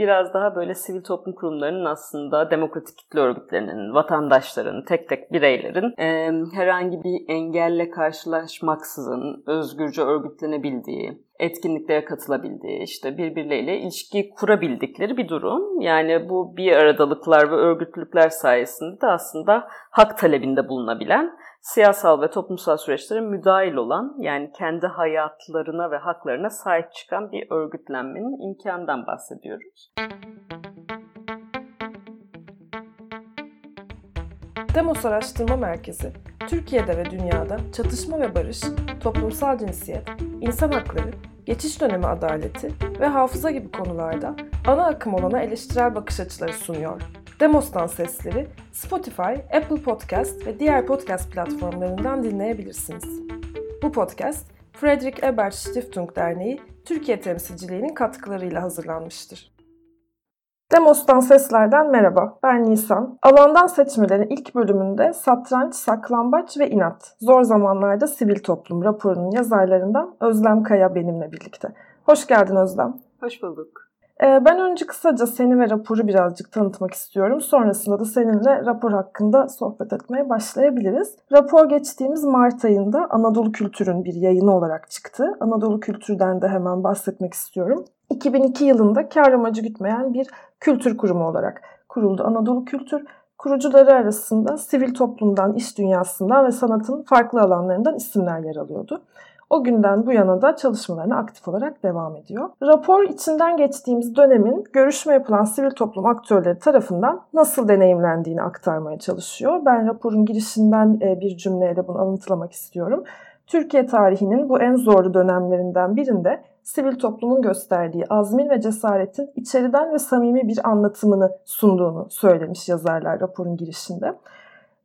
biraz daha böyle sivil toplum kurumlarının aslında demokratik kitle örgütlerinin, vatandaşların, tek tek bireylerin e, herhangi bir engelle karşılaşmaksızın özgürce örgütlenebildiği, etkinliklere katılabildiği, işte birbirleriyle ilişki kurabildikleri bir durum. Yani bu bir aradalıklar ve örgütlülükler sayesinde de aslında hak talebinde bulunabilen, siyasal ve toplumsal süreçlere müdahil olan, yani kendi hayatlarına ve haklarına sahip çıkan bir örgütlenmenin imkanından bahsediyoruz. Demos Araştırma Merkezi, Türkiye'de ve dünyada çatışma ve barış, toplumsal cinsiyet, insan hakları, geçiş dönemi adaleti ve hafıza gibi konularda ana akım olana eleştirel bakış açıları sunuyor. Demos'tan sesleri Spotify, Apple Podcast ve diğer podcast platformlarından dinleyebilirsiniz. Bu podcast, Friedrich Ebert Stiftung Derneği Türkiye temsilciliğinin katkılarıyla hazırlanmıştır. Demos'tan seslerden merhaba, ben Nisan. Alandan seçmelerin ilk bölümünde satranç, saklambaç ve inat, zor zamanlarda sivil toplum raporunun yazarlarından Özlem Kaya benimle birlikte. Hoş geldin Özlem. Hoş bulduk. Ee, ben önce kısaca seni ve raporu birazcık tanıtmak istiyorum. Sonrasında da seninle rapor hakkında sohbet etmeye başlayabiliriz. Rapor geçtiğimiz Mart ayında Anadolu Kültür'ün bir yayını olarak çıktı. Anadolu Kültür'den de hemen bahsetmek istiyorum. 2002 yılında kar amacı gütmeyen bir kültür kurumu olarak kuruldu Anadolu Kültür. Kurucuları arasında sivil toplumdan, iş dünyasından ve sanatın farklı alanlarından isimler yer alıyordu. O günden bu yana da çalışmalarına aktif olarak devam ediyor. Rapor içinden geçtiğimiz dönemin görüşme yapılan sivil toplum aktörleri tarafından nasıl deneyimlendiğini aktarmaya çalışıyor. Ben raporun girişinden e, bir cümleyle bunu alıntılamak istiyorum. Türkiye tarihinin bu en zorlu dönemlerinden birinde sivil toplumun gösterdiği azmin ve cesaretin içeriden ve samimi bir anlatımını sunduğunu söylemiş yazarlar raporun girişinde.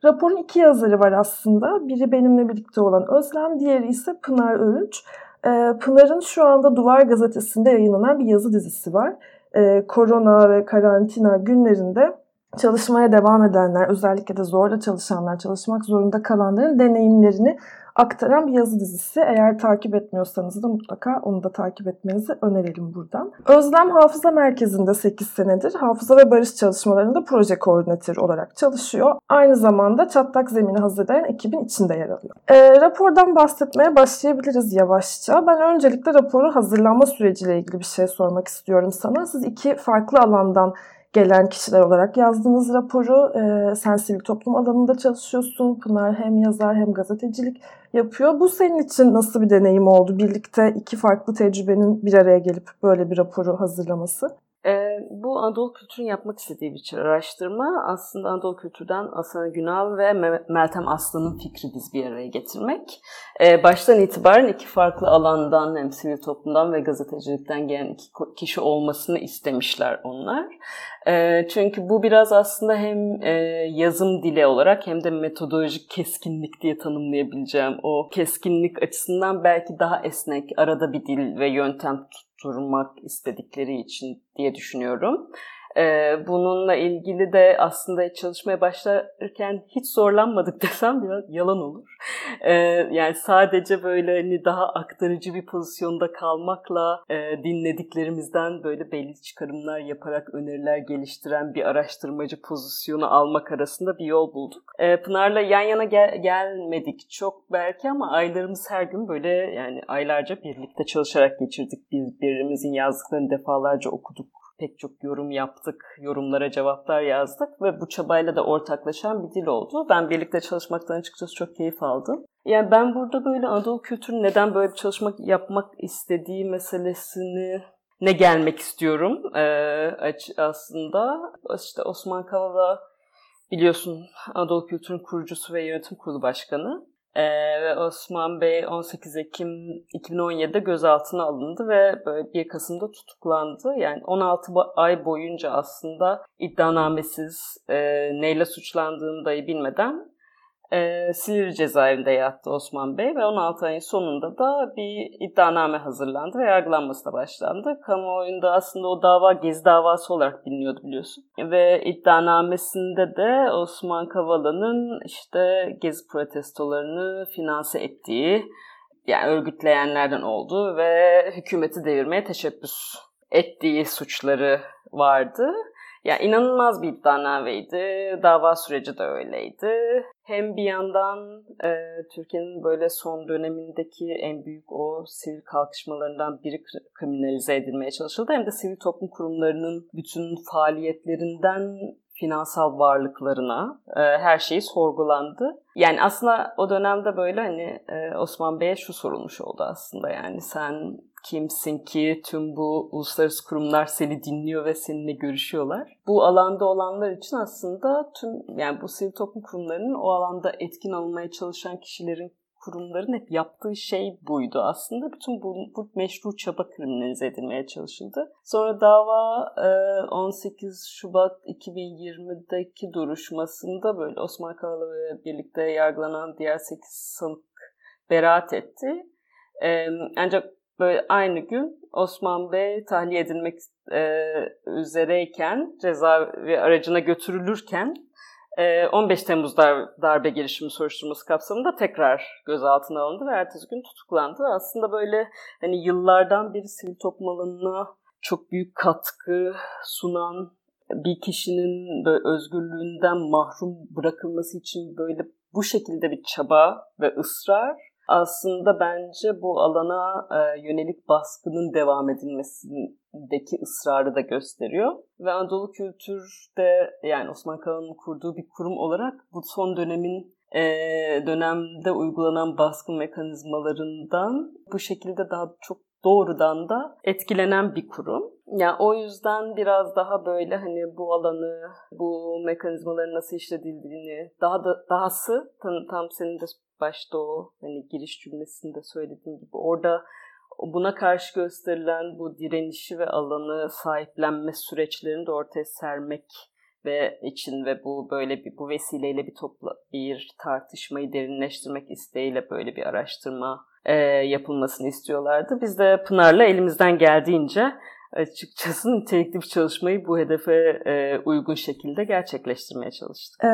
Raporun iki yazarı var aslında. Biri benimle birlikte olan Özlem, diğeri ise Pınar Öğünç. Ee, Pınar'ın şu anda Duvar Gazetesi'nde yayınlanan bir yazı dizisi var. Ee, korona ve karantina günlerinde çalışmaya devam edenler, özellikle de zorla çalışanlar, çalışmak zorunda kalanların deneyimlerini aktaran bir yazı dizisi. Eğer takip etmiyorsanız da mutlaka onu da takip etmenizi önerelim buradan. Özlem Hafıza Merkezi'nde 8 senedir hafıza ve barış çalışmalarında proje koordinatörü olarak çalışıyor. Aynı zamanda çatlak zemini hazırlayan ekibin içinde yer alıyor. E, rapordan bahsetmeye başlayabiliriz yavaşça. Ben öncelikle raporun hazırlanma süreciyle ilgili bir şey sormak istiyorum sana. Siz iki farklı alandan gelen kişiler olarak yazdığınız raporu e, sen sivil toplum alanında çalışıyorsun. Pınar hem yazar hem gazetecilik yapıyor. Bu senin için nasıl bir deneyim oldu? Birlikte iki farklı tecrübenin bir araya gelip böyle bir raporu hazırlaması. E, bu Anadolu kültürün yapmak istediği bir araştırma aslında Anadolu kültürden Aslan Günal ve Meltem Aslan'ın fikri biz bir araya getirmek. E, baştan itibaren iki farklı alandan hem sivil toplumdan ve gazetecilikten gelen iki kişi olmasını istemişler onlar. E, çünkü bu biraz aslında hem e, yazım dili olarak hem de metodolojik keskinlik diye tanımlayabileceğim o keskinlik açısından belki daha esnek, arada bir dil ve yöntem tutturmak istedikleri için diye düşünüyorum. Ee, bununla ilgili de aslında çalışmaya başlarken hiç zorlanmadık desem biraz yalan olur. Ee, yani sadece böyle hani daha aktarıcı bir pozisyonda kalmakla e, dinlediklerimizden böyle belli çıkarımlar yaparak öneriler geliştiren bir araştırmacı pozisyonu almak arasında bir yol bulduk. Ee, Pınar'la yan yana gel- gelmedik çok belki ama aylarımız her gün böyle yani aylarca birlikte çalışarak geçirdik. Birbirimizin yazdıklarını defalarca okuduk pek çok yorum yaptık, yorumlara cevaplar yazdık ve bu çabayla da ortaklaşan bir dil oldu. Ben birlikte çalışmaktan açıkçası çok keyif aldım. Yani ben burada böyle Anadolu kültürü neden böyle bir çalışma yapmak istediği meselesini ne gelmek istiyorum ee, aslında. İşte Osman Kavala biliyorsun Anadolu Kültür'ün kurucusu ve yönetim kurulu başkanı. Ee, ve Osman Bey 18 Ekim 2017'de gözaltına alındı ve böyle 1 Kasım'da tutuklandı. Yani 16 ay boyunca aslında iddianamesiz e, neyle suçlandığını dahi bilmeden e, Silivri cezaevinde yattı Osman Bey ve 16 ayın sonunda da bir iddianame hazırlandı ve yargılanması da başlandı. Kamuoyunda aslında o dava gezi davası olarak biliniyordu biliyorsun. Ve iddianamesinde de Osman Kavala'nın işte gezi protestolarını finanse ettiği, yani örgütleyenlerden olduğu ve hükümeti devirmeye teşebbüs ettiği suçları vardı. Yani inanılmaz bir iddianameydi. Dava süreci de öyleydi. Hem bir yandan e, Türkiye'nin böyle son dönemindeki en büyük o sivil kalkışmalarından biri kriminalize edilmeye çalışıldı. Hem de sivil toplum kurumlarının bütün faaliyetlerinden finansal varlıklarına e, her şeyi sorgulandı. Yani aslında o dönemde böyle hani e, Osman Bey'e şu sorulmuş oldu aslında yani sen kimsin ki tüm bu uluslararası kurumlar seni dinliyor ve seninle görüşüyorlar. Bu alanda olanlar için aslında tüm yani bu sivil toplum kurumlarının o alanda etkin olmaya çalışan kişilerin kurumların hep yaptığı şey buydu aslında. Bütün bu, bu meşru çaba kriminalize edilmeye çalışıldı. Sonra dava 18 Şubat 2020'deki duruşmasında böyle Osman Kavala ve birlikte yargılanan diğer 8 sanık beraat etti. Ancak böyle aynı gün Osman Bey tahliye edilmek üzereyken cezaevi aracına götürülürken 15 ee, Temmuz dar, darbe girişimi soruşturması kapsamında tekrar gözaltına alındı ve ertesi gün tutuklandı. Aslında böyle hani yıllardan beri sivil toplum alanına çok büyük katkı sunan bir kişinin böyle özgürlüğünden mahrum bırakılması için böyle bu şekilde bir çaba ve ısrar aslında bence bu alana e, yönelik baskının devam edilmesindeki ısrarı da gösteriyor. Ve Anadolu Kültür'de yani Osman Kavala'nın kurduğu bir kurum olarak bu son dönemin e, dönemde uygulanan baskı mekanizmalarından bu şekilde daha çok doğrudan da etkilenen bir kurum. Yani o yüzden biraz daha böyle hani bu alanı, bu mekanizmaların nasıl işledildiğini, daha da dahası tam, tam senin de başta o hani giriş cümlesinde söylediğim gibi orada buna karşı gösterilen bu direnişi ve alanı sahiplenme süreçlerini de ortaya sermek ve için ve bu böyle bir bu vesileyle bir topla bir tartışmayı derinleştirmek isteğiyle böyle bir araştırma e, yapılmasını istiyorlardı. Biz de Pınar'la elimizden geldiğince açıkçası nitelikli bir çalışmayı bu hedefe e, uygun şekilde gerçekleştirmeye çalıştık. Ee,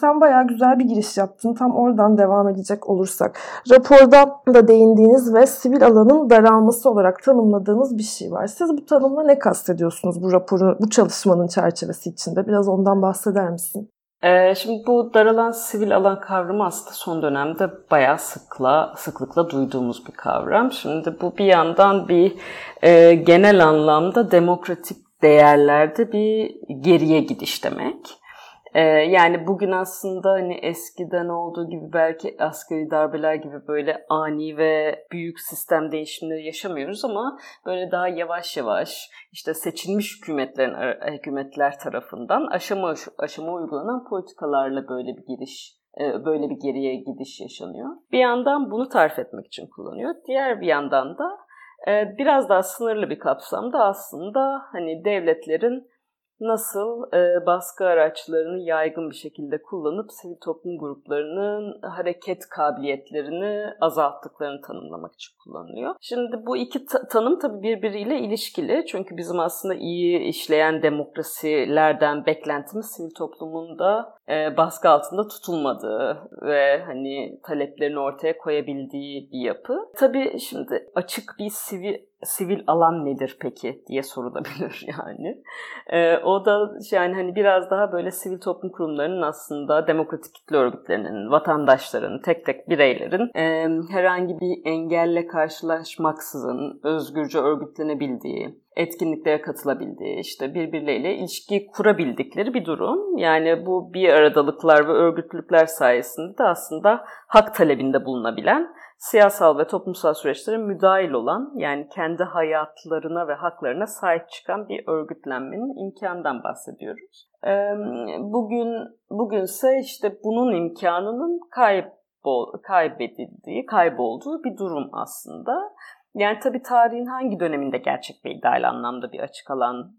sen bayağı güzel bir giriş yaptın. Tam oradan devam edecek olursak. Raporda da değindiğiniz ve sivil alanın daralması olarak tanımladığınız bir şey var. Siz bu tanımla ne kastediyorsunuz bu raporun, bu çalışmanın çerçevesi içinde? Biraz ondan bahseder misin? Ee, şimdi bu daralan sivil alan kavramı aslında son dönemde bayağı sıkla, sıklıkla duyduğumuz bir kavram. Şimdi bu bir yandan bir e, genel anlamda demokratik değerlerde bir geriye gidiş demek. Ee, yani bugün aslında hani eskiden olduğu gibi belki asgari darbeler gibi böyle ani ve büyük sistem değişimleri yaşamıyoruz ama böyle daha yavaş yavaş işte seçilmiş hükümetlerin hükümetler tarafından aşama aşama uygulanan politikalarla böyle bir giriş e, böyle bir geriye gidiş yaşanıyor. Bir yandan bunu tarif etmek için kullanıyor. Diğer bir yandan da e, biraz daha sınırlı bir kapsamda aslında hani devletlerin nasıl e, baskı araçlarını yaygın bir şekilde kullanıp sivil toplum gruplarının hareket kabiliyetlerini azalttıklarını tanımlamak için kullanılıyor. Şimdi bu iki ta- tanım tabii birbiriyle ilişkili. Çünkü bizim aslında iyi işleyen demokrasilerden beklentimiz sivil toplumun da e, baskı altında tutulmadığı ve hani taleplerini ortaya koyabildiği bir yapı. Tabii şimdi açık bir sivil sivil alan nedir peki diye sorulabilir yani. E, o da yani hani biraz daha böyle sivil toplum kurumlarının aslında demokratik kitle örgütlerinin, vatandaşların, tek tek bireylerin e, herhangi bir engelle karşılaşmaksızın özgürce örgütlenebildiği, etkinliklere katılabildiği, işte birbirleriyle ilişki kurabildikleri bir durum. Yani bu bir aradalıklar ve örgütlülükler sayesinde de aslında hak talebinde bulunabilen, siyasal ve toplumsal süreçlere müdahil olan, yani kendi hayatlarına ve haklarına sahip çıkan bir örgütlenmenin imkanından bahsediyoruz. Bugün bugünse işte bunun imkanının kaybol, kaybedildiği, kaybolduğu bir durum aslında. Yani tabii tarihin hangi döneminde gerçek ve ideal anlamda bir açık alan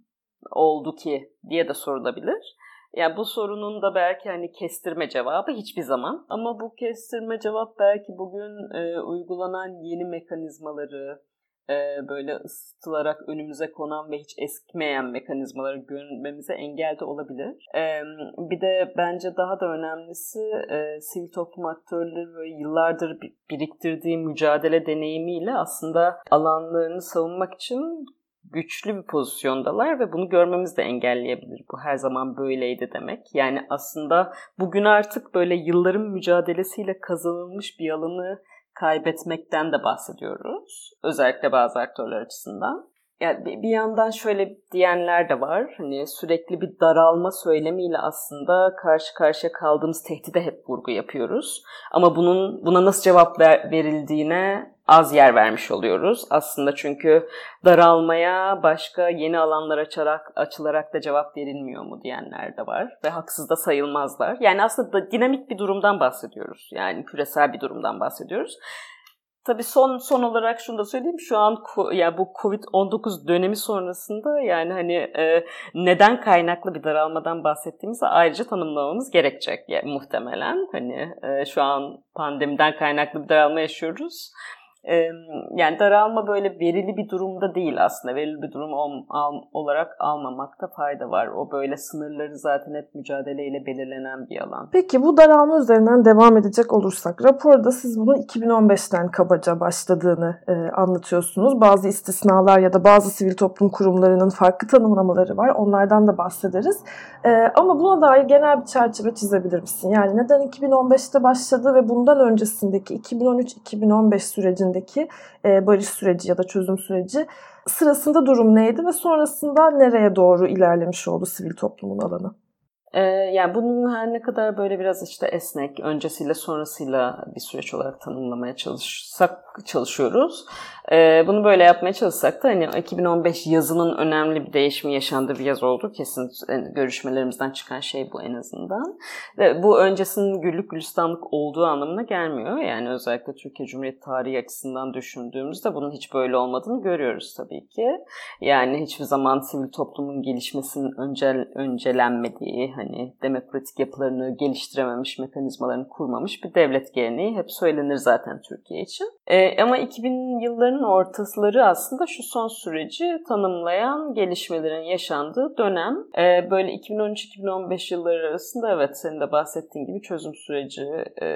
oldu ki diye de sorulabilir. Yani bu sorunun da belki hani kestirme cevabı hiçbir zaman. Ama bu kestirme cevap belki bugün e, uygulanan yeni mekanizmaları, e, böyle ısıtılarak önümüze konan ve hiç eskimeyen mekanizmaları görmemize engel de olabilir. E, bir de bence daha da önemlisi e, sivil toplum aktörleri ve yıllardır biriktirdiği mücadele deneyimiyle aslında alanlarını savunmak için güçlü bir pozisyondalar ve bunu görmemiz de engelleyebilir. Bu her zaman böyleydi demek. Yani aslında bugün artık böyle yılların mücadelesiyle kazanılmış bir alanı kaybetmekten de bahsediyoruz. Özellikle bazı aktörler açısından. Yani bir yandan şöyle diyenler de var. Hani sürekli bir daralma söylemiyle aslında karşı karşıya kaldığımız tehdide hep vurgu yapıyoruz. Ama bunun buna nasıl cevap ver, verildiğine az yer vermiş oluyoruz. Aslında çünkü daralmaya başka yeni alanlar açarak açılarak da cevap verilmiyor mu diyenler de var ve haksız da sayılmazlar. Yani aslında dinamik bir durumdan bahsediyoruz. Yani küresel bir durumdan bahsediyoruz. Tabii son son olarak şunu da söyleyeyim. Şu an ya bu Covid-19 dönemi sonrasında yani hani e, neden kaynaklı bir daralmadan bahsettiğimizi ayrıca tanımlamamız gerekecek yani, muhtemelen. Hani e, şu an pandemiden kaynaklı bir daralma yaşıyoruz yani daralma böyle verili bir durumda değil aslında. Verili bir durum olarak almamakta fayda var. O böyle sınırları zaten hep mücadeleyle belirlenen bir alan. Peki bu daralma üzerinden devam edecek olursak raporda siz bunun 2015'ten kabaca başladığını e, anlatıyorsunuz. Bazı istisnalar ya da bazı sivil toplum kurumlarının farklı tanımlamaları var. Onlardan da bahsederiz. E, ama buna dair genel bir çerçeve çizebilir misin? Yani neden 2015'te başladı ve bundan öncesindeki 2013-2015 sürecinde sürecindeki e, barış süreci ya da çözüm süreci sırasında durum neydi ve sonrasında nereye doğru ilerlemiş oldu sivil toplumun alanı? Ee, yani bunun her ne kadar böyle biraz işte esnek, öncesiyle sonrasıyla bir süreç olarak tanımlamaya çalışsak çalışıyoruz. Ee, bunu böyle yapmaya çalışsak da hani 2015 yazının önemli bir değişimi yaşandığı bir yaz oldu. Kesin görüşmelerimizden çıkan şey bu en azından. Ve bu öncesinin güllük gülistanlık olduğu anlamına gelmiyor. Yani özellikle Türkiye Cumhuriyeti tarihi açısından düşündüğümüzde bunun hiç böyle olmadığını görüyoruz tabii ki. Yani hiçbir zaman sivil toplumun gelişmesinin öncel, öncelenmediği, hani demokratik yapılarını geliştirememiş, mekanizmalarını kurmamış bir devlet geleneği hep söylenir zaten Türkiye için. Ee, ama 2000 yılların ortasları aslında şu son süreci tanımlayan gelişmelerin yaşandığı dönem. Ee, böyle 2013-2015 yılları arasında evet senin de bahsettiğin gibi çözüm süreci e,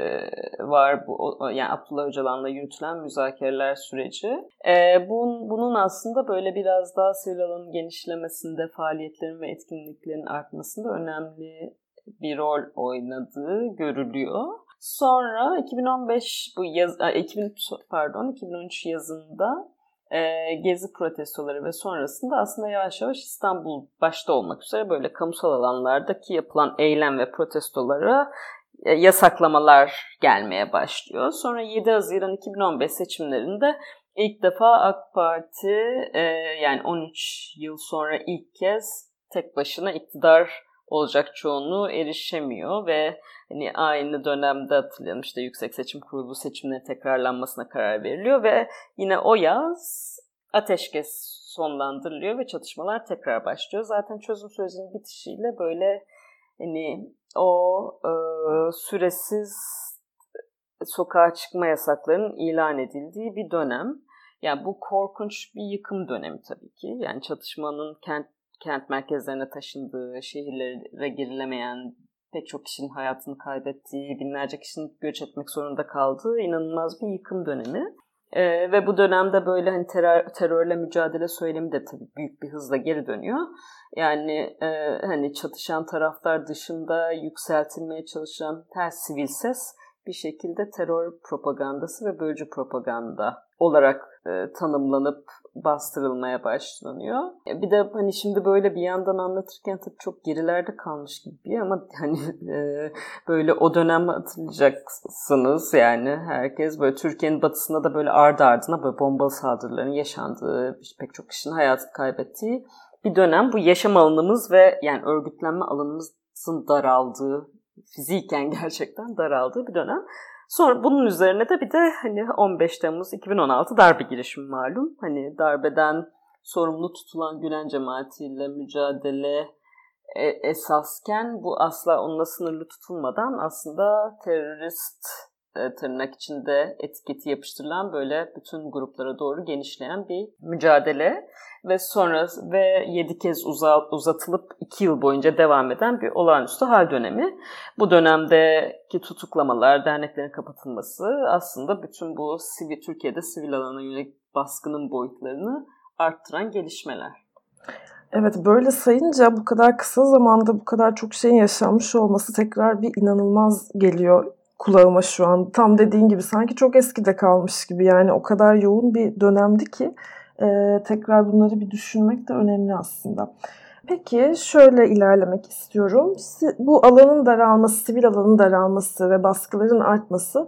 var. Bu, yani Abdullah Öcalan'la yürütülen müzakereler süreci. E, bunun, bunun aslında böyle biraz daha sivil alanın genişlemesinde, faaliyetlerin ve etkinliklerin artmasında önemli bir rol oynadığı görülüyor. Sonra 2015 bu yaz 2000 pardon 2013 yazında e, gezi protestoları ve sonrasında aslında yavaş yavaş İstanbul başta olmak üzere böyle kamusal alanlardaki yapılan eylem ve protestolara e, yasaklamalar gelmeye başlıyor. Sonra 7 Haziran 2015 seçimlerinde ilk defa AK Parti e, yani 13 yıl sonra ilk kez tek başına iktidar olacak çoğunluğu erişemiyor ve hani aynı dönemde hatırlayalım işte Yüksek Seçim Kurulu seçimleri tekrarlanmasına karar veriliyor ve yine o yaz ateşkes sonlandırılıyor ve çatışmalar tekrar başlıyor. Zaten çözüm sürecinin bitişiyle böyle hani o e, süresiz sokağa çıkma yasaklarının ilan edildiği bir dönem. Yani bu korkunç bir yıkım dönemi tabii ki. Yani çatışmanın kent kent merkezlerine taşındığı, şehirlere girilemeyen, pek çok kişinin hayatını kaybettiği, binlerce kişinin göç etmek zorunda kaldığı inanılmaz bir yıkım dönemi. Ee, ve bu dönemde böyle hani terör, terörle mücadele söylemi de tabii büyük bir hızla geri dönüyor. Yani e, hani çatışan taraftar dışında yükseltilmeye çalışan her sivil ses bir şekilde terör propagandası ve bölücü propaganda olarak e, tanımlanıp bastırılmaya başlanıyor. E, bir de hani şimdi böyle bir yandan anlatırken tabii çok gerilerde kalmış gibi ama hani e, böyle o dönem hatırlayacaksınız yani herkes böyle Türkiye'nin batısında da böyle ardı ardına böyle bombalı saldırıların yaşandığı pek çok kişinin hayatını kaybettiği bir dönem. Bu yaşam alanımız ve yani örgütlenme alanımızın daraldığı fiziken gerçekten daraldığı bir dönem. Sonra bunun üzerine de bir de hani 15 Temmuz 2016 darbe girişimi malum. Hani darbeden sorumlu tutulan Gülen cemaatiyle mücadele e, esasken bu asla onunla sınırlı tutulmadan aslında terörist e, tırnak içinde etiketi yapıştırılan böyle bütün gruplara doğru genişleyen bir mücadele ve sonra ve 7 kez uzatılıp 2 yıl boyunca devam eden bir olağanüstü hal dönemi. Bu dönemdeki tutuklamalar, derneklerin kapatılması aslında bütün bu sivil Türkiye'de sivil alana yönelik baskının boyutlarını arttıran gelişmeler. Evet böyle sayınca bu kadar kısa zamanda bu kadar çok şeyin yaşanmış olması tekrar bir inanılmaz geliyor kulağıma şu an. Tam dediğin gibi sanki çok eskide kalmış gibi yani o kadar yoğun bir dönemdi ki e, tekrar bunları bir düşünmek de önemli aslında. Peki şöyle ilerlemek istiyorum. Bu alanın daralması, sivil alanın daralması ve baskıların artması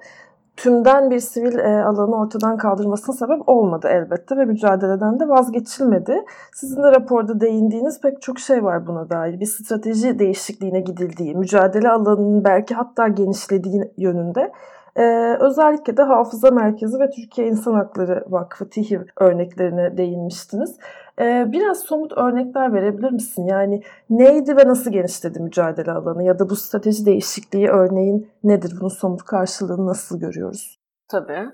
tümden bir sivil e, alanı ortadan kaldırmasına sebep olmadı elbette ve mücadeleden de vazgeçilmedi. Sizin de raporda değindiğiniz pek çok şey var buna dair. Bir strateji değişikliğine gidildiği, mücadele alanının belki hatta genişlediği yönünde ee, özellikle de Hafıza Merkezi ve Türkiye İnsan Hakları Vakfı TİHİV örneklerine değinmiştiniz. Ee, biraz somut örnekler verebilir misin? Yani neydi ve nasıl genişledi mücadele alanı ya da bu strateji değişikliği örneğin nedir? Bunun somut karşılığını nasıl görüyoruz? Tabii.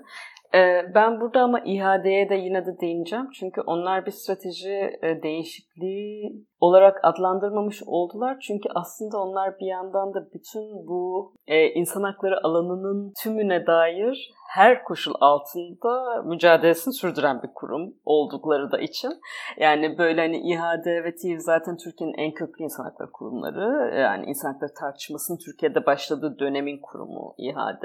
Ee, ben burada ama İHA'ye de yine de değineceğim. Çünkü onlar bir strateji e, değişikliği olarak adlandırmamış oldular. Çünkü aslında onlar bir yandan da bütün bu e, insan hakları alanının tümüne dair her koşul altında mücadelesini sürdüren bir kurum oldukları da için. Yani böyle hani İHAD ve TİV zaten Türkiye'nin en köklü insan hakları kurumları. Yani insan hakları tartışmasının Türkiye'de başladığı dönemin kurumu İHAD.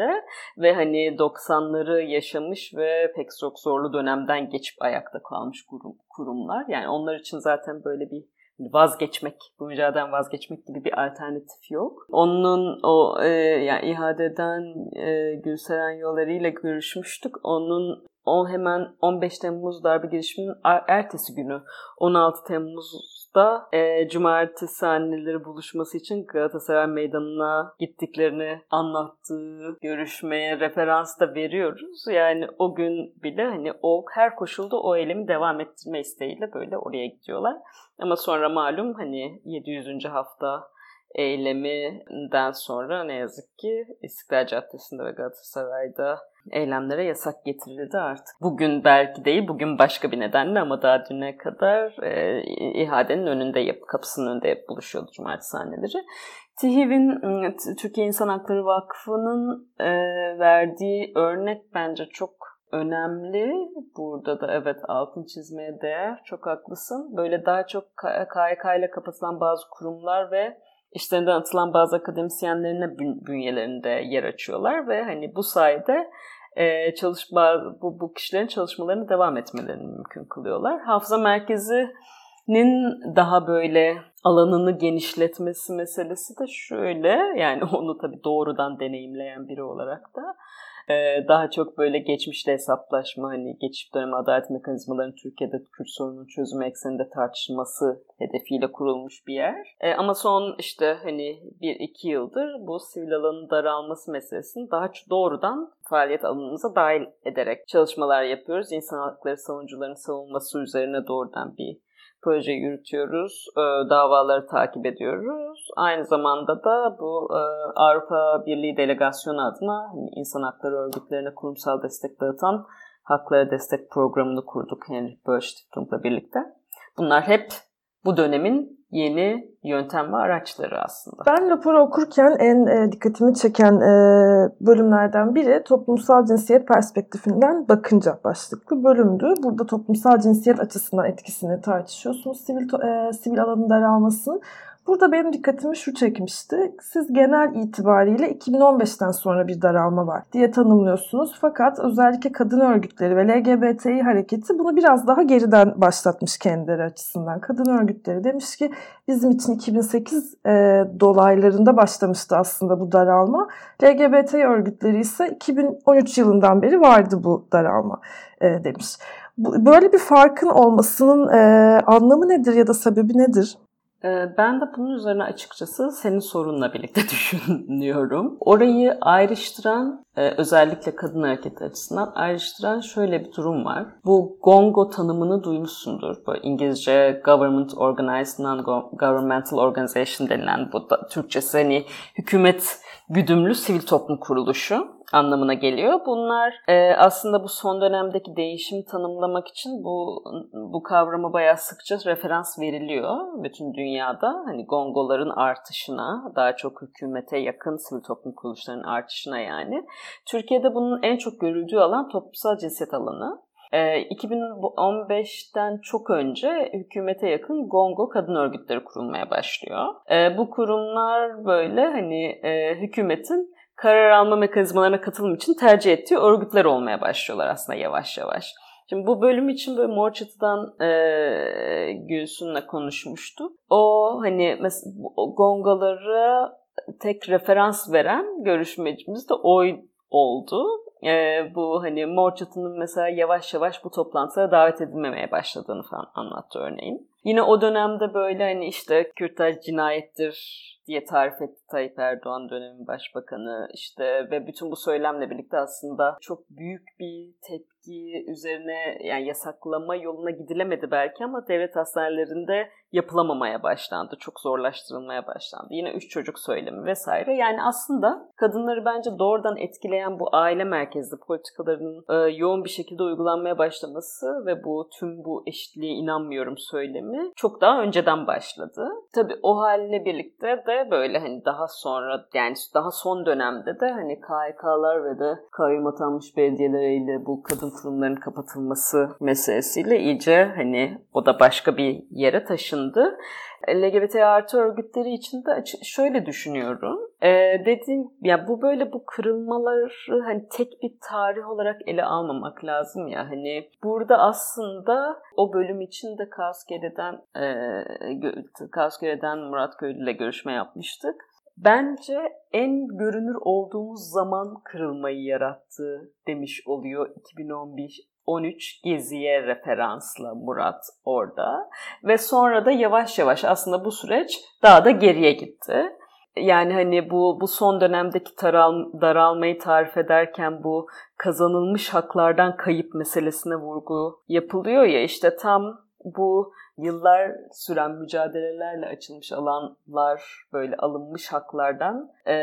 Ve hani 90'ları yaşamış ve pek çok zorlu dönemden geçip ayakta kalmış kurum, kurumlar. Yani onlar için zaten böyle bir vazgeçmek, bu mücadeleden vazgeçmek gibi bir alternatif yok. Onun o e, yani İHA'den e, Gülseren Yolları ile görüşmüştük. Onun o hemen 15 Temmuz darbe girişiminin ertesi günü 16 Temmuz'da e, cumartesi anneleri buluşması için Galatasaray Meydanı'na gittiklerini anlattığı görüşmeye referans da veriyoruz. Yani o gün bile hani o her koşulda o eylemi devam ettirme isteğiyle böyle oraya gidiyorlar. Ama sonra malum hani 700. hafta eyleminden sonra ne yazık ki İstiklal Caddesi'nde ve Galatasaray'da eylemlere yasak getirildi artık. Bugün belki değil, bugün başka bir nedenle ama daha düne kadar e, ihadenin önünde, yap, kapısının önünde buluşuyordu cumartesi sahneleri. TİHİV'in, ıı, Türkiye İnsan Hakları Vakfı'nın e, verdiği örnek bence çok önemli. Burada da evet altın çizmeye değer. Çok haklısın. Böyle daha çok KYK ile kapatılan bazı kurumlar ve işlerinden atılan bazı akademisyenlerine bünyelerinde yer açıyorlar ve hani bu sayede e, çalışma bu, bu kişilerin çalışmalarını devam etmelerini mümkün kılıyorlar. Hafıza merkezinin daha böyle alanını genişletmesi meselesi de şöyle yani onu tabii doğrudan deneyimleyen biri olarak da ee, daha çok böyle geçmişle hesaplaşma, hani geçiş dönemi adalet mekanizmalarının Türkiye'de Kürt sorunun çözümü ekseninde tartışılması hedefiyle kurulmuş bir yer. E, ama son işte hani bir iki yıldır bu sivil alanın daralması meselesini daha doğrudan faaliyet alanımıza dahil ederek çalışmalar yapıyoruz. İnsan hakları savunucularının savunması üzerine doğrudan bir proje yürütüyoruz, e, davaları takip ediyoruz. Aynı zamanda da bu e, Avrupa Birliği Delegasyonu adına hani insan hakları örgütlerine kurumsal destek dağıtan Haklara Destek Programı'nı kurduk Henry Böll birlikte. Bunlar hep bu dönemin yeni yöntem ve araçları aslında. Ben raporu okurken en e, dikkatimi çeken e, bölümlerden biri toplumsal cinsiyet perspektifinden bakınca başlıklı bölümdü. Burada toplumsal cinsiyet açısından etkisini tartışıyorsunuz sivil, e, sivil alanın daralmasının. Burada benim dikkatimi şu çekmişti. Siz genel itibariyle 2015'ten sonra bir daralma var diye tanımlıyorsunuz. Fakat özellikle kadın örgütleri ve LGBTİ hareketi bunu biraz daha geriden başlatmış kendileri açısından. Kadın örgütleri demiş ki bizim için 2008 e, dolaylarında başlamıştı aslında bu daralma. LGBT örgütleri ise 2013 yılından beri vardı bu daralma e, demiş. Böyle bir farkın olmasının e, anlamı nedir ya da sebebi nedir? Ee, ben de bunun üzerine açıkçası senin sorunla birlikte düşünüyorum. Orayı ayrıştıran, e, özellikle kadın hareketi açısından ayrıştıran şöyle bir durum var. Bu gongo tanımını duymuşsundur. Bu İngilizce Government Organized Non-Governmental Organization denilen bu da Türkçesi hani hükümet güdümlü sivil toplum kuruluşu anlamına geliyor. Bunlar e, aslında bu son dönemdeki değişimi tanımlamak için bu bu kavrama bayağı sıkça referans veriliyor bütün dünyada. Hani gongoların artışına, daha çok hükümete yakın sivil toplum kuruluşlarının artışına yani. Türkiye'de bunun en çok görüldüğü alan toplumsal cinsiyet alanı. E, 2015'ten çok önce hükümete yakın Gongo kadın örgütleri kurulmaya başlıyor. E, bu kurumlar böyle hani e, hükümetin karar alma mekanizmalarına katılım için tercih ettiği örgütler olmaya başlıyorlar aslında yavaş yavaş. Şimdi bu bölüm için böyle Mor Çatı'dan e, Gülsün'le konuşmuştu. O hani mesela gongaları tek referans veren görüşmecimiz de oy oldu. E, bu hani Mor Çatı'nın mesela yavaş yavaş bu toplantılara davet edilmemeye başladığını falan anlattı örneğin. Yine o dönemde böyle hani işte Kürtler cinayettir diye tarif etti Tayyip Erdoğan dönemin başbakanı. İşte ve bütün bu söylemle birlikte aslında çok büyük bir tepki üzerine yani yasaklama yoluna gidilemedi belki ama devlet hastanelerinde yapılamamaya başlandı. Çok zorlaştırılmaya başlandı. Yine üç çocuk söylemi vesaire. Yani aslında kadınları bence doğrudan etkileyen bu aile merkezli politikaların e, yoğun bir şekilde uygulanmaya başlaması ve bu tüm bu eşitliğe inanmıyorum söylemi çok daha önceden başladı. Tabii o haline birlikte de böyle hani daha sonra yani daha son dönemde de hani KHK'lar ve de kayyum atanmış belediyeleriyle bu kadın kurumların kapatılması meselesiyle iyice hani o da başka bir yere taşındı. LGBT artı örgütleri için de şöyle düşünüyorum. Ee, dediğim ya bu böyle bu kırılmaları hani tek bir tarih olarak ele almamak lazım ya. Hani burada aslında o bölüm için de Kaoskere'den e, Kaoskere'den Murat Köylü ile görüşme yapmıştık. Bence en görünür olduğumuz zaman kırılmayı yarattı demiş oluyor 2011 13 Gezi'ye referansla Murat orada. Ve sonra da yavaş yavaş aslında bu süreç daha da geriye gitti. Yani hani bu bu son dönemdeki taral, daralmayı tarif ederken bu kazanılmış haklardan kayıp meselesine vurgu yapılıyor ya işte tam bu yıllar süren mücadelelerle açılmış alanlar böyle alınmış haklardan e,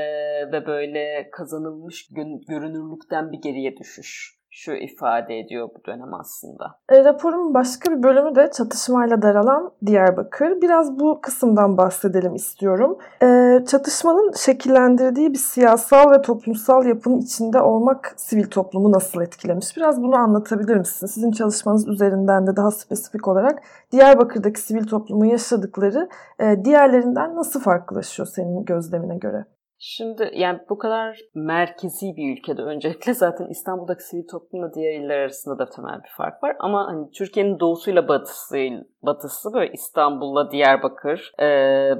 ve böyle kazanılmış görünürlükten bir geriye düşüş şu ifade ediyor bu dönem aslında. E, raporun başka bir bölümü de çatışmayla daralan Diyarbakır. Biraz bu kısımdan bahsedelim istiyorum. E, çatışmanın şekillendirdiği bir siyasal ve toplumsal yapının içinde olmak sivil toplumu nasıl etkilemiş? Biraz bunu anlatabilir misiniz? Sizin çalışmanız üzerinden de daha spesifik olarak Diyarbakır'daki sivil toplumun yaşadıkları e, diğerlerinden nasıl farklılaşıyor senin gözlemine göre? Şimdi yani bu kadar merkezi bir ülkede öncelikle zaten İstanbul'daki sivil toplumla diğer iller arasında da temel bir fark var. Ama hani Türkiye'nin doğusuyla batısı, batısı böyle İstanbul'la Diyarbakır, e,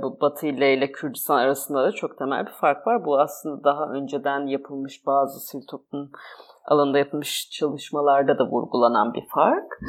bu Batı ile ile Kürdistan arasında da çok temel bir fark var. Bu aslında daha önceden yapılmış bazı sivil toplum alanında yapılmış çalışmalarda da vurgulanan bir fark.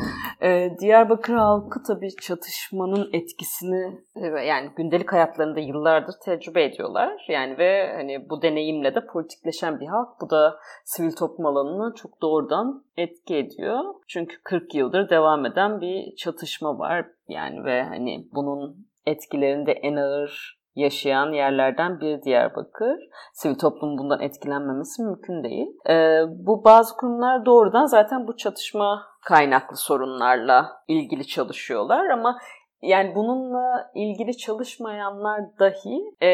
Ee, Diyarbakır halkı tabii çatışmanın etkisini e, yani gündelik hayatlarında yıllardır tecrübe ediyorlar. Yani ve hani bu deneyimle de politikleşen bir halk. Bu da sivil toplum alanına çok doğrudan etki ediyor. Çünkü 40 yıldır devam eden bir çatışma var. Yani ve hani bunun etkilerinde en ağır yaşayan yerlerden bir Diyarbakır. Sivil toplum bundan etkilenmemesi mümkün değil. Ee, bu bazı kurumlar doğrudan zaten bu çatışma kaynaklı sorunlarla ilgili çalışıyorlar ama yani bununla ilgili çalışmayanlar dahi e,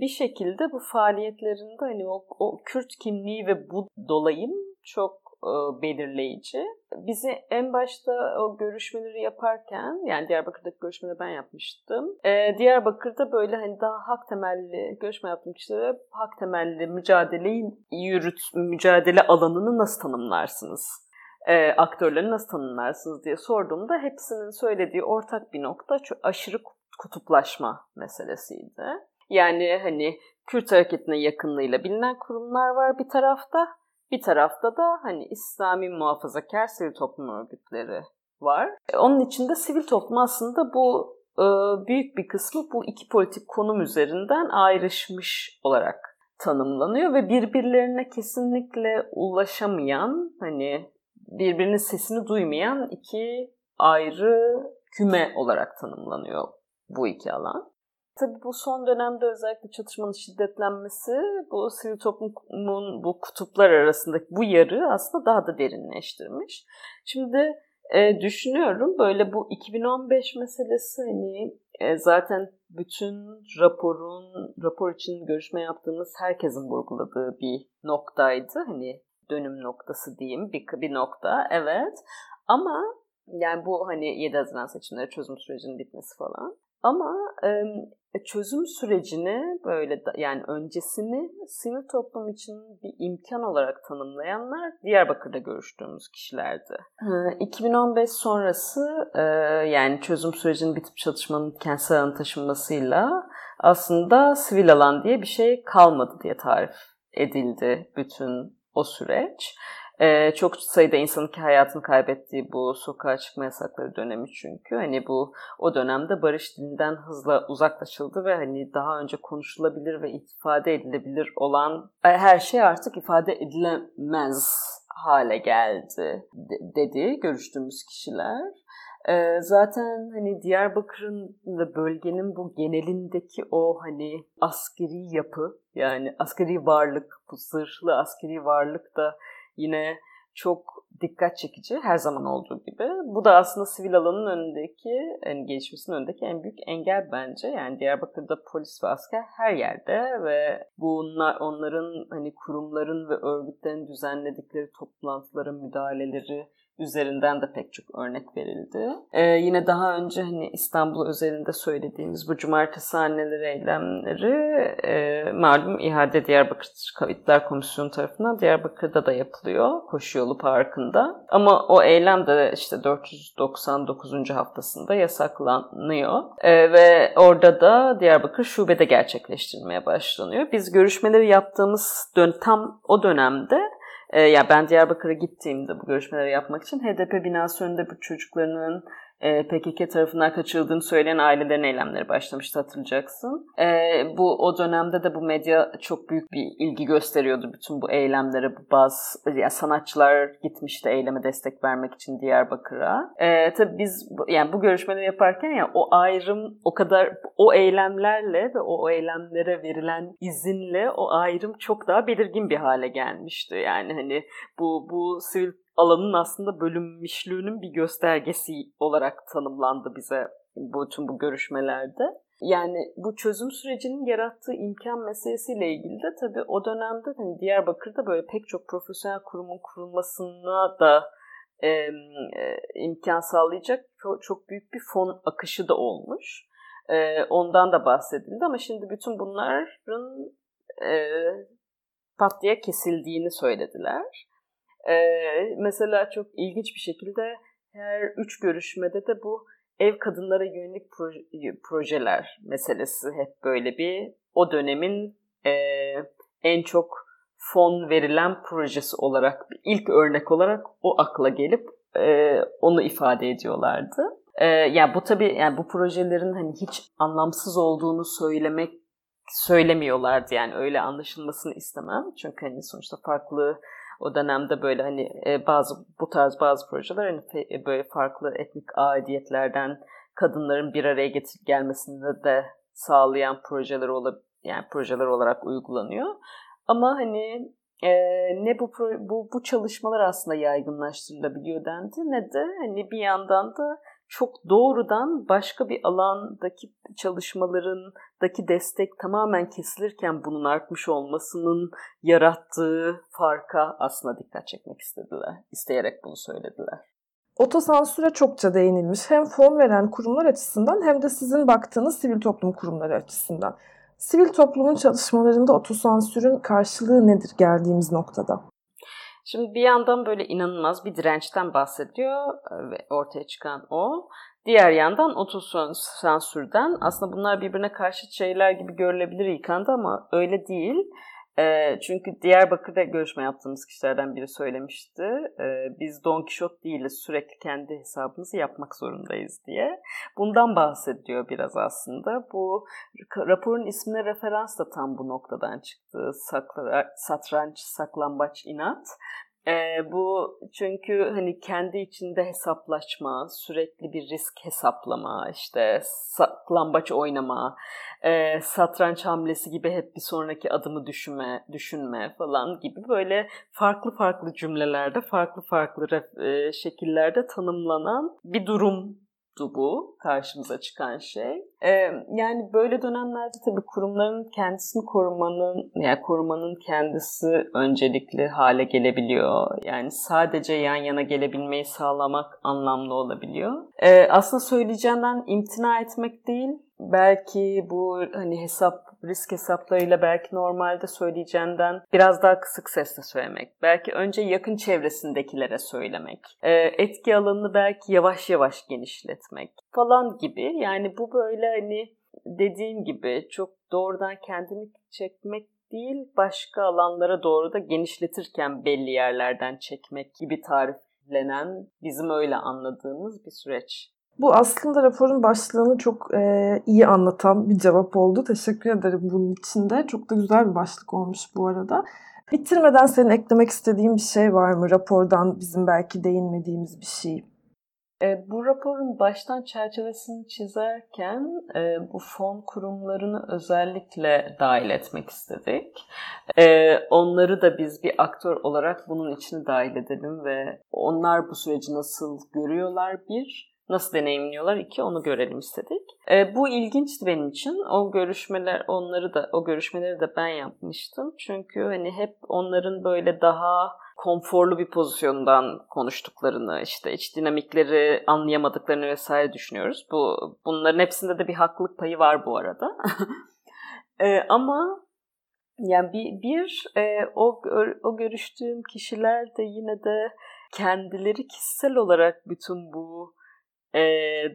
bir şekilde bu faaliyetlerinde hani o, o Kürt kimliği ve bu dolayım çok e, belirleyici. Bizi en başta o görüşmeleri yaparken, yani Diyarbakır'daki görüşmeleri ben yapmıştım. E, Diyarbakır'da böyle hani daha hak temelli görüşme yaptığım kişilere hak temelli mücadeleyi yürüt, mücadele alanını nasıl tanımlarsınız? E, aktörleri nasıl tanımlarsınız diye sorduğumda hepsinin söylediği ortak bir nokta aşırı kutuplaşma meselesiydi. Yani hani Kürt hareketine yakınlığıyla bilinen kurumlar var bir tarafta. Bir tarafta da hani İslami muhafazakar sivil toplum örgütleri var. E, onun içinde sivil toplum aslında bu e, büyük bir kısmı bu iki politik konum üzerinden ayrışmış olarak tanımlanıyor ve birbirlerine kesinlikle ulaşamayan hani birbirinin sesini duymayan iki ayrı küme olarak tanımlanıyor bu iki alan. Tabii bu son dönemde özellikle çatışmanın şiddetlenmesi bu sivil toplumun bu kutuplar arasındaki bu yarı aslında daha da derinleştirmiş. Şimdi e, düşünüyorum böyle bu 2015 meselesi hani e, zaten bütün raporun rapor için görüşme yaptığımız herkesin vurguladığı bir noktaydı. Hani dönüm noktası diyeyim bir, bir nokta evet Ama yani bu hani 7 Haziran seçimleri çözüm sürecinin bitmesi falan. Ama e, çözüm sürecini böyle da, yani öncesini sivil toplum için bir imkan olarak tanımlayanlar Diyarbakır'da görüştüğümüz kişilerdi. E, 2015 sonrası e, yani çözüm sürecinin bitip çatışmanın kentsel alanı taşınmasıyla aslında sivil alan diye bir şey kalmadı diye tarif edildi bütün o süreç. Ee, çok sayıda insanın hayatını kaybettiği bu sokağa çıkma yasakları dönemi çünkü hani bu o dönemde barış dilinden hızla uzaklaşıldı ve hani daha önce konuşulabilir ve ifade edilebilir olan e, her şey artık ifade edilemez hale geldi dedi görüştüğümüz kişiler. Ee, zaten hani Diyarbakır'ın ve bölgenin bu genelindeki o hani askeri yapı yani askeri varlık, bu zırhlı askeri varlık da yine çok dikkat çekici her zaman olduğu gibi. Bu da aslında sivil alanın önündeki, yani gelişmesinin önündeki en büyük engel bence. Yani Diyarbakır'da polis ve asker her yerde ve bunlar onların hani kurumların ve örgütlerin düzenledikleri toplantılara müdahaleleri üzerinden de pek çok örnek verildi. Ee, yine daha önce hani İstanbul özelinde söylediğimiz bu cumartesi anneleri eylemleri e, malum İHA'de Diyarbakır Kayıtlar Komisyonu tarafından Diyarbakır'da da yapılıyor. Koşu yolu parkında. Ama o eylem de işte 499. haftasında yasaklanıyor. E, ve orada da Diyarbakır şubede gerçekleştirilmeye başlanıyor. Biz görüşmeleri yaptığımız dön tam o dönemde e, ya ben Diyarbakır'a gittiğimde bu görüşmeleri yapmak için HDP binası önünde bu çocuklarının PKK tarafından kaçırıldığını söyleyen ailelerin eylemleri başlamıştı hatırlayacaksın. E, bu o dönemde de bu medya çok büyük bir ilgi gösteriyordu bütün bu eylemlere. Bazı yani sanatçılar gitmişti eyleme destek vermek için Diyarbakır'a. E, tabii biz yani bu görüşmeleri yaparken ya o ayrım o kadar o eylemlerle ve o eylemlere verilen izinle o ayrım çok daha belirgin bir hale gelmişti. Yani hani bu bu sivil alanın aslında bölünmüşlüğünün bir göstergesi olarak tanımlandı bize bu tüm bu görüşmelerde. Yani bu çözüm sürecinin yarattığı imkan meselesiyle ilgili de tabii o dönemde hani Diyarbakır'da böyle pek çok profesyonel kurumun kurulmasına da e, e, imkan sağlayacak çok, çok büyük bir fon akışı da olmuş. E, ondan da bahsedildi ama şimdi bütün bunların e, pat diye kesildiğini söylediler. Ee, mesela çok ilginç bir şekilde her üç görüşmede de bu ev kadınlara yönelik proje, projeler meselesi hep böyle bir o dönemin e, en çok fon verilen projesi olarak ilk örnek olarak o akla gelip e, onu ifade ediyorlardı. E, yani bu tabii yani bu projelerin hani hiç anlamsız olduğunu söylemek söylemiyorlardı yani öyle anlaşılmasını istemem. Çünkü hani sonuçta farklı o dönemde böyle hani e, bazı bu tarz bazı projeler hani e, böyle farklı etnik aidiyetlerden kadınların bir araya getir gelmesini de sağlayan projeler olabilir yani projeler olarak uygulanıyor. Ama hani e, ne bu, bu bu çalışmalar aslında yaygınlaştırılabiliyor dendi ne de hani bir yandan da çok doğrudan başka bir alandaki çalışmalarındaki destek tamamen kesilirken bunun artmış olmasının yarattığı farka aslında dikkat çekmek istediler. İsteyerek bunu söylediler. Otosansüre çokça değinilmiş hem fon veren kurumlar açısından hem de sizin baktığınız sivil toplum kurumları açısından. Sivil toplumun çalışmalarında otosansürün karşılığı nedir geldiğimiz noktada? Şimdi bir yandan böyle inanılmaz bir dirençten bahsediyor e, ve ortaya çıkan o. Diğer yandan otosansürden aslında bunlar birbirine karşı şeyler gibi görülebilir ilk anda ama öyle değil. E, çünkü Diyarbakır'da görüşme yaptığımız kişilerden biri söylemişti. Biz Don Kişot değiliz sürekli kendi hesabımızı yapmak zorundayız diye. Bundan bahsediyor biraz aslında. Bu raporun ismine referans da tam bu noktadan çıktı. Sakla, satranç, saklambaç, inat. E, bu çünkü hani kendi içinde hesaplaşma, sürekli bir risk hesaplama, işte saklambaç oynama, e, satranç hamlesi gibi hep bir sonraki adımı düşünme, düşünme falan gibi böyle farklı farklı cümlelerde, farklı farklı e, şekillerde tanımlanan bir durum bu karşımıza çıkan şey. Ee, yani böyle dönemlerde tabii kurumların kendisini korumanın, yani korumanın kendisi öncelikli hale gelebiliyor. Yani sadece yan yana gelebilmeyi sağlamak anlamlı olabiliyor. Ee, aslında söyleyeceğinden imtina etmek değil, belki bu hani hesap risk hesaplarıyla belki normalde söyleyeceğinden biraz daha kısık sesle söylemek. Belki önce yakın çevresindekilere söylemek. E, etki alanını belki yavaş yavaş genişletmek falan gibi. Yani bu böyle hani dediğim gibi çok doğrudan kendini çekmek değil başka alanlara doğru da genişletirken belli yerlerden çekmek gibi tariflenen bizim öyle anladığımız bir süreç. Bu aslında raporun başlığını çok e, iyi anlatan bir cevap oldu. Teşekkür ederim bunun için de. Çok da güzel bir başlık olmuş bu arada. Bitirmeden senin eklemek istediğin bir şey var mı? Rapordan bizim belki değinmediğimiz bir şey. E, bu raporun baştan çerçevesini çizerken e, bu fon kurumlarını özellikle dahil etmek istedik. E, onları da biz bir aktör olarak bunun içine dahil edelim ve onlar bu süreci nasıl görüyorlar bir, nasıl deneyimliyorlar iki onu görelim istedik. E, bu ilginçti benim için. O görüşmeler onları da o görüşmeleri de ben yapmıştım. Çünkü hani hep onların böyle daha konforlu bir pozisyondan konuştuklarını, işte iç dinamikleri anlayamadıklarını vesaire düşünüyoruz. Bu bunların hepsinde de bir haklılık payı var bu arada. e, ama yani bir, bir e, o o görüştüğüm kişiler de yine de kendileri kişisel olarak bütün bu e,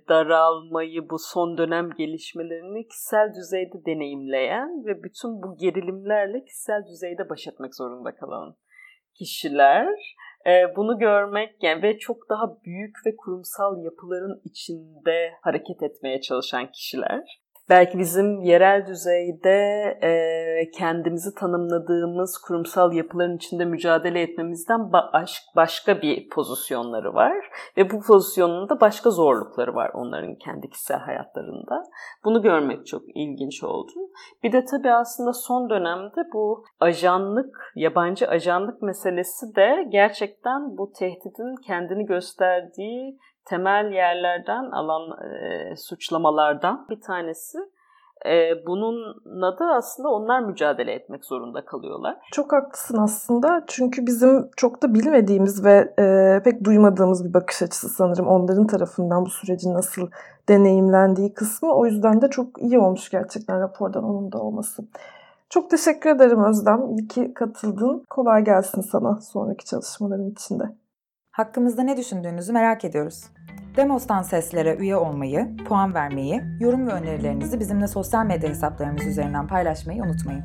daralmayı, bu son dönem gelişmelerini kişisel düzeyde deneyimleyen ve bütün bu gerilimlerle kişisel düzeyde baş etmek zorunda kalan kişiler. E, bunu görmek yani ve çok daha büyük ve kurumsal yapıların içinde hareket etmeye çalışan kişiler belki bizim yerel düzeyde e, kendimizi tanımladığımız kurumsal yapıların içinde mücadele etmemizden baş, başka bir pozisyonları var ve bu pozisyonun da başka zorlukları var onların kendi kişisel hayatlarında. Bunu görmek çok ilginç oldu. Bir de tabii aslında son dönemde bu ajanlık, yabancı ajanlık meselesi de gerçekten bu tehdidin kendini gösterdiği temel yerlerden alan e, suçlamalardan bir tanesi. E, bununla da aslında onlar mücadele etmek zorunda kalıyorlar. Çok haklısın aslında çünkü bizim çok da bilmediğimiz ve e, pek duymadığımız bir bakış açısı sanırım onların tarafından bu sürecin nasıl deneyimlendiği kısmı. O yüzden de çok iyi olmuş gerçekten rapordan onun da olması. Çok teşekkür ederim Özlem. İyi ki katıldın. Kolay gelsin sana sonraki çalışmaların içinde. Hakkımızda ne düşündüğünüzü merak ediyoruz. Demos'tan seslere üye olmayı, puan vermeyi, yorum ve önerilerinizi bizimle sosyal medya hesaplarımız üzerinden paylaşmayı unutmayın.